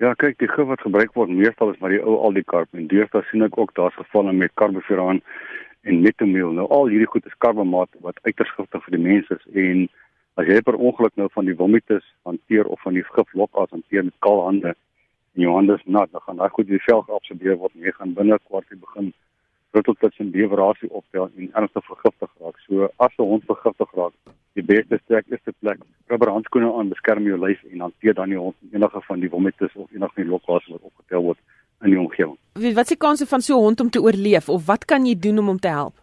Ja, kyk, die gif wat gebruik word meestal is maar die ou aldicarb en deesdae sien ek ook daar's gevalle met carbofuraan en metamiel. Nou al hierdie goed is karbamaat wat uiters giftig vir die mense is en as jy per ongeluk nou van die vomitus hanteer of van die gif lokas hanteer met kaal hande en jou hande is nat, dan gaan daai goed die vel geabsorbeer word en jy gaan binne 'n kwartier begin rotteltuis en bewerasie optel en ernstig vergiftig raak. So as 'n hond vergiftig raak, die beste trek is te plek rubber handskoene aan, beskerm jou lyf en hanteer dan die hond enige van die vomitus of enige van die lokas wat opgetel word in die omgewing. Wat is die kanse van so 'n hond om te oorleef of wat kan jy doen om hom te help?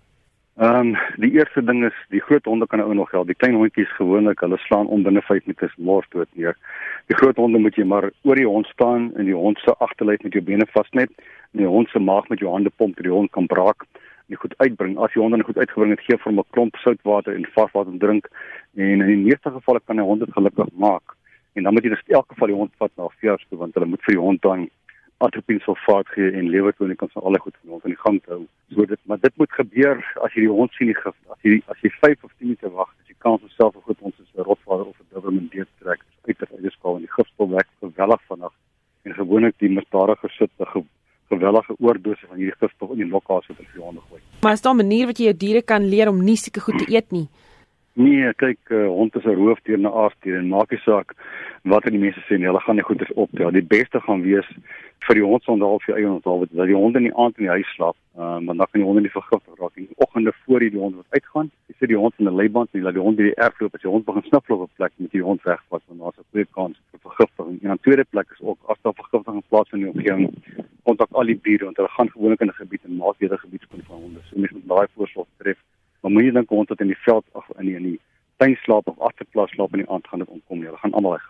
Ehm um, die eerste ding is die groot honde kan ou nog help. Die klein hondjies gewoonlik hulle slaan om binne 5 minute mors dood neer. Die groot honde moet jy maar oor die hond staan en die hond se agterlyf met jou bene vasnet en die hond se maag met jou hande pomp dat die hond kan braak en goed uitbring. As die hond dan goed uitgebring het, gee vir hom 'n klomp soutwater en varswater om drink en in die meeste gevalle kan 'n hond dit gelukkig maak. En dan moet jy dus elke geval die hond vat na 'n veearts toe want hulle moet vir die hond dan atropine sulfaat gee en lewertonie kan van alle goed van ons in die gang hou. So dit maar dit moet gebeur as jy die hond sien die gif. As jy as jy 5 of 10 minute wag, as jy kan vir self 'n goed ons is 'n rotvader of 'n doberman deur trek uit uit die skaal en die gifspul werk geweldig vinnig. En gewoonlik die misdadige sit 'n ge, gewellige oordose van hierdie gifspul in die lokkasie wat vir honde gooi. Maar is daar 'n manier wat jy jou diere kan leer om nie sulke goed te eet nie? Nee, kyk, uh, hond is 'n roofdier na aarddier en maak nie saak wat die mense sê nie, hulle gaan nie goeders optel. Die beste gaan wees vir die hond sonder half eie onthou dat die hond in die aand in die huis slaap, uh, want dan kan die hond nie vergiftig raak nie. Oggende voor die hond wat uitgaan, jy sit die hond in 'n leiband en jy laat die hond by die erf loop as die hond begin sniffel op 'n plek met die hond wegvat want daar's 'n goeie kans vir vergiftiging. En 'n tweede plek is ook as daar vergiftiging plaasvind in die omgewing, kontak al die bure want hulle gaan gewoonlik in 'n gebied en maak weer 'n gebied skoon van honde. So mens moet daai voorsorg tref. Maar moenie dink hond wat in die veld of in die, in die tuin slaap of agterplaas slaap in die aand gaan dit ontkom nie. Hulle gaan almal reg